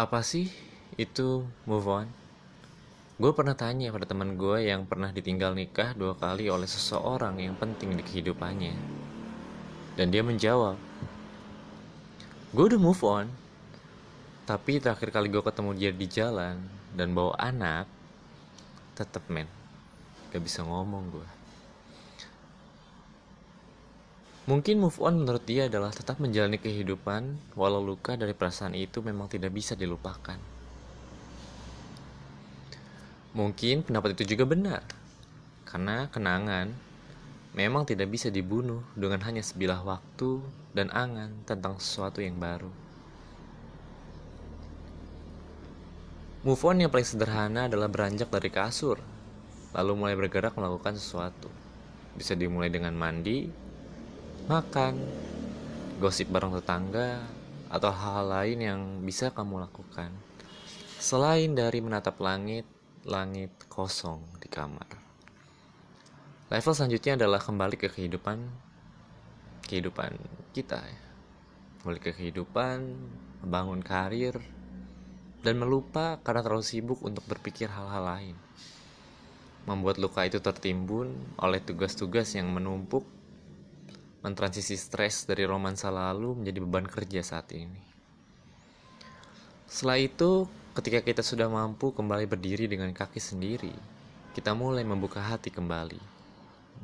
Apa sih itu move on? Gue pernah tanya pada teman gue yang pernah ditinggal nikah dua kali oleh seseorang yang penting di kehidupannya. Dan dia menjawab, Gue udah move on. Tapi terakhir kali gue ketemu dia di jalan dan bawa anak, tetep men, gak bisa ngomong gue. Mungkin move on menurut dia adalah tetap menjalani kehidupan walau luka dari perasaan itu memang tidak bisa dilupakan. Mungkin pendapat itu juga benar, karena kenangan memang tidak bisa dibunuh dengan hanya sebilah waktu dan angan tentang sesuatu yang baru. Move on yang paling sederhana adalah beranjak dari kasur, lalu mulai bergerak melakukan sesuatu. Bisa dimulai dengan mandi, makan, gosip bareng tetangga, atau hal-hal lain yang bisa kamu lakukan. Selain dari menatap langit, langit kosong di kamar. Level selanjutnya adalah kembali ke kehidupan kehidupan kita ya. Kembali ke kehidupan, membangun karir, dan melupa karena terlalu sibuk untuk berpikir hal-hal lain. Membuat luka itu tertimbun oleh tugas-tugas yang menumpuk mentransisi stres dari romansa lalu menjadi beban kerja saat ini. Setelah itu, ketika kita sudah mampu kembali berdiri dengan kaki sendiri, kita mulai membuka hati kembali.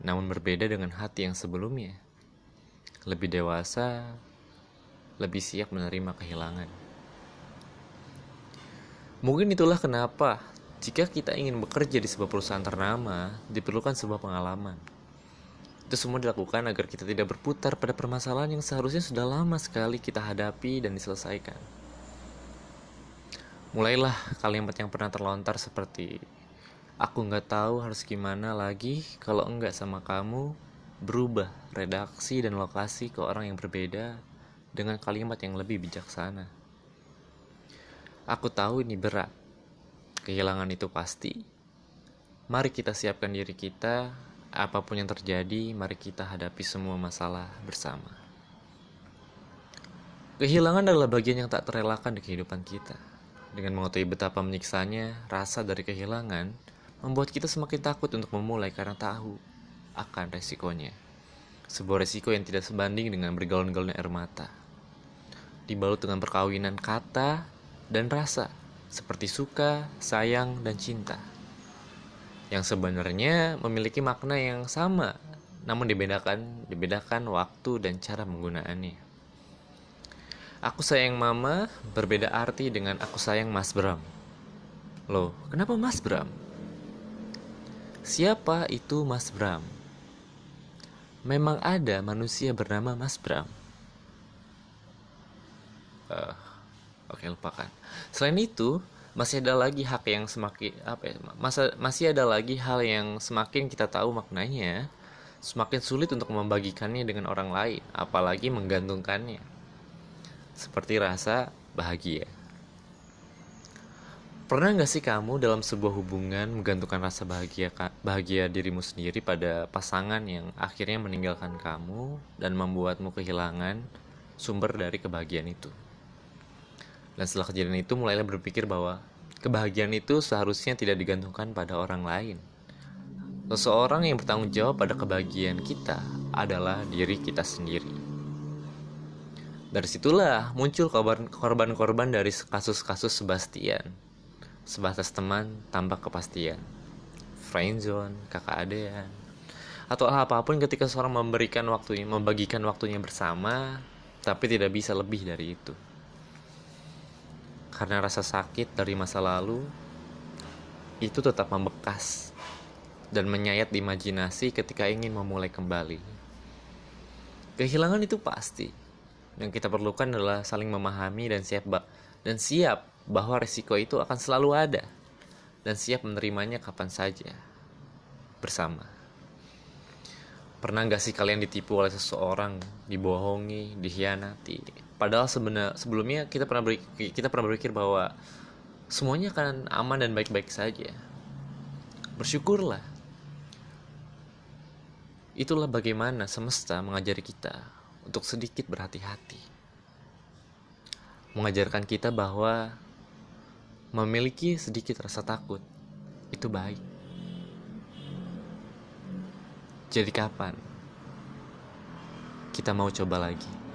Namun berbeda dengan hati yang sebelumnya. Lebih dewasa, lebih siap menerima kehilangan. Mungkin itulah kenapa jika kita ingin bekerja di sebuah perusahaan ternama, diperlukan sebuah pengalaman itu semua dilakukan agar kita tidak berputar pada permasalahan yang seharusnya sudah lama sekali kita hadapi dan diselesaikan. Mulailah kalimat yang pernah terlontar seperti Aku nggak tahu harus gimana lagi kalau enggak sama kamu berubah redaksi dan lokasi ke orang yang berbeda dengan kalimat yang lebih bijaksana. Aku tahu ini berat. Kehilangan itu pasti. Mari kita siapkan diri kita apa pun yang terjadi, mari kita hadapi semua masalah bersama. Kehilangan adalah bagian yang tak terelakkan di kehidupan kita. Dengan mengetahui betapa menyiksanya, rasa dari kehilangan membuat kita semakin takut untuk memulai karena tahu akan resikonya. Sebuah resiko yang tidak sebanding dengan bergalon-galon air mata. Dibalut dengan perkawinan kata dan rasa, seperti suka, sayang, dan cinta yang sebenarnya memiliki makna yang sama, namun dibedakan dibedakan waktu dan cara menggunakannya. Aku sayang mama berbeda arti dengan aku sayang Mas Bram. Loh, kenapa Mas Bram? Siapa itu Mas Bram? Memang ada manusia bernama Mas Bram. Uh, Oke, okay, lupakan. Selain itu, masih ada lagi hak yang semakin apa ya masa masih ada lagi hal yang semakin kita tahu maknanya semakin sulit untuk membagikannya dengan orang lain apalagi menggantungkannya. Seperti rasa bahagia. Pernah nggak sih kamu dalam sebuah hubungan menggantungkan rasa bahagia bahagia dirimu sendiri pada pasangan yang akhirnya meninggalkan kamu dan membuatmu kehilangan sumber dari kebahagiaan itu dan setelah kejadian itu mulailah berpikir bahwa kebahagiaan itu seharusnya tidak digantungkan pada orang lain. Seseorang yang bertanggung jawab pada kebahagiaan kita adalah diri kita sendiri. Dari situlah muncul korban-korban dari kasus-kasus Sebastian. Sebatas teman tanpa kepastian. Friendzone, kakak adean, atau apa pun ketika seorang memberikan waktunya, membagikan waktunya bersama, tapi tidak bisa lebih dari itu karena rasa sakit dari masa lalu itu tetap membekas dan menyayat di imajinasi ketika ingin memulai kembali. Kehilangan itu pasti. Yang kita perlukan adalah saling memahami dan siap dan siap bahwa resiko itu akan selalu ada dan siap menerimanya kapan saja bersama. Pernah gak sih kalian ditipu oleh seseorang, dibohongi, dikhianati, padahal sebenarnya sebelumnya kita pernah ber, kita pernah berpikir bahwa semuanya akan aman dan baik-baik saja bersyukurlah itulah bagaimana semesta mengajari kita untuk sedikit berhati-hati mengajarkan kita bahwa memiliki sedikit rasa takut itu baik. Jadi kapan kita mau coba lagi?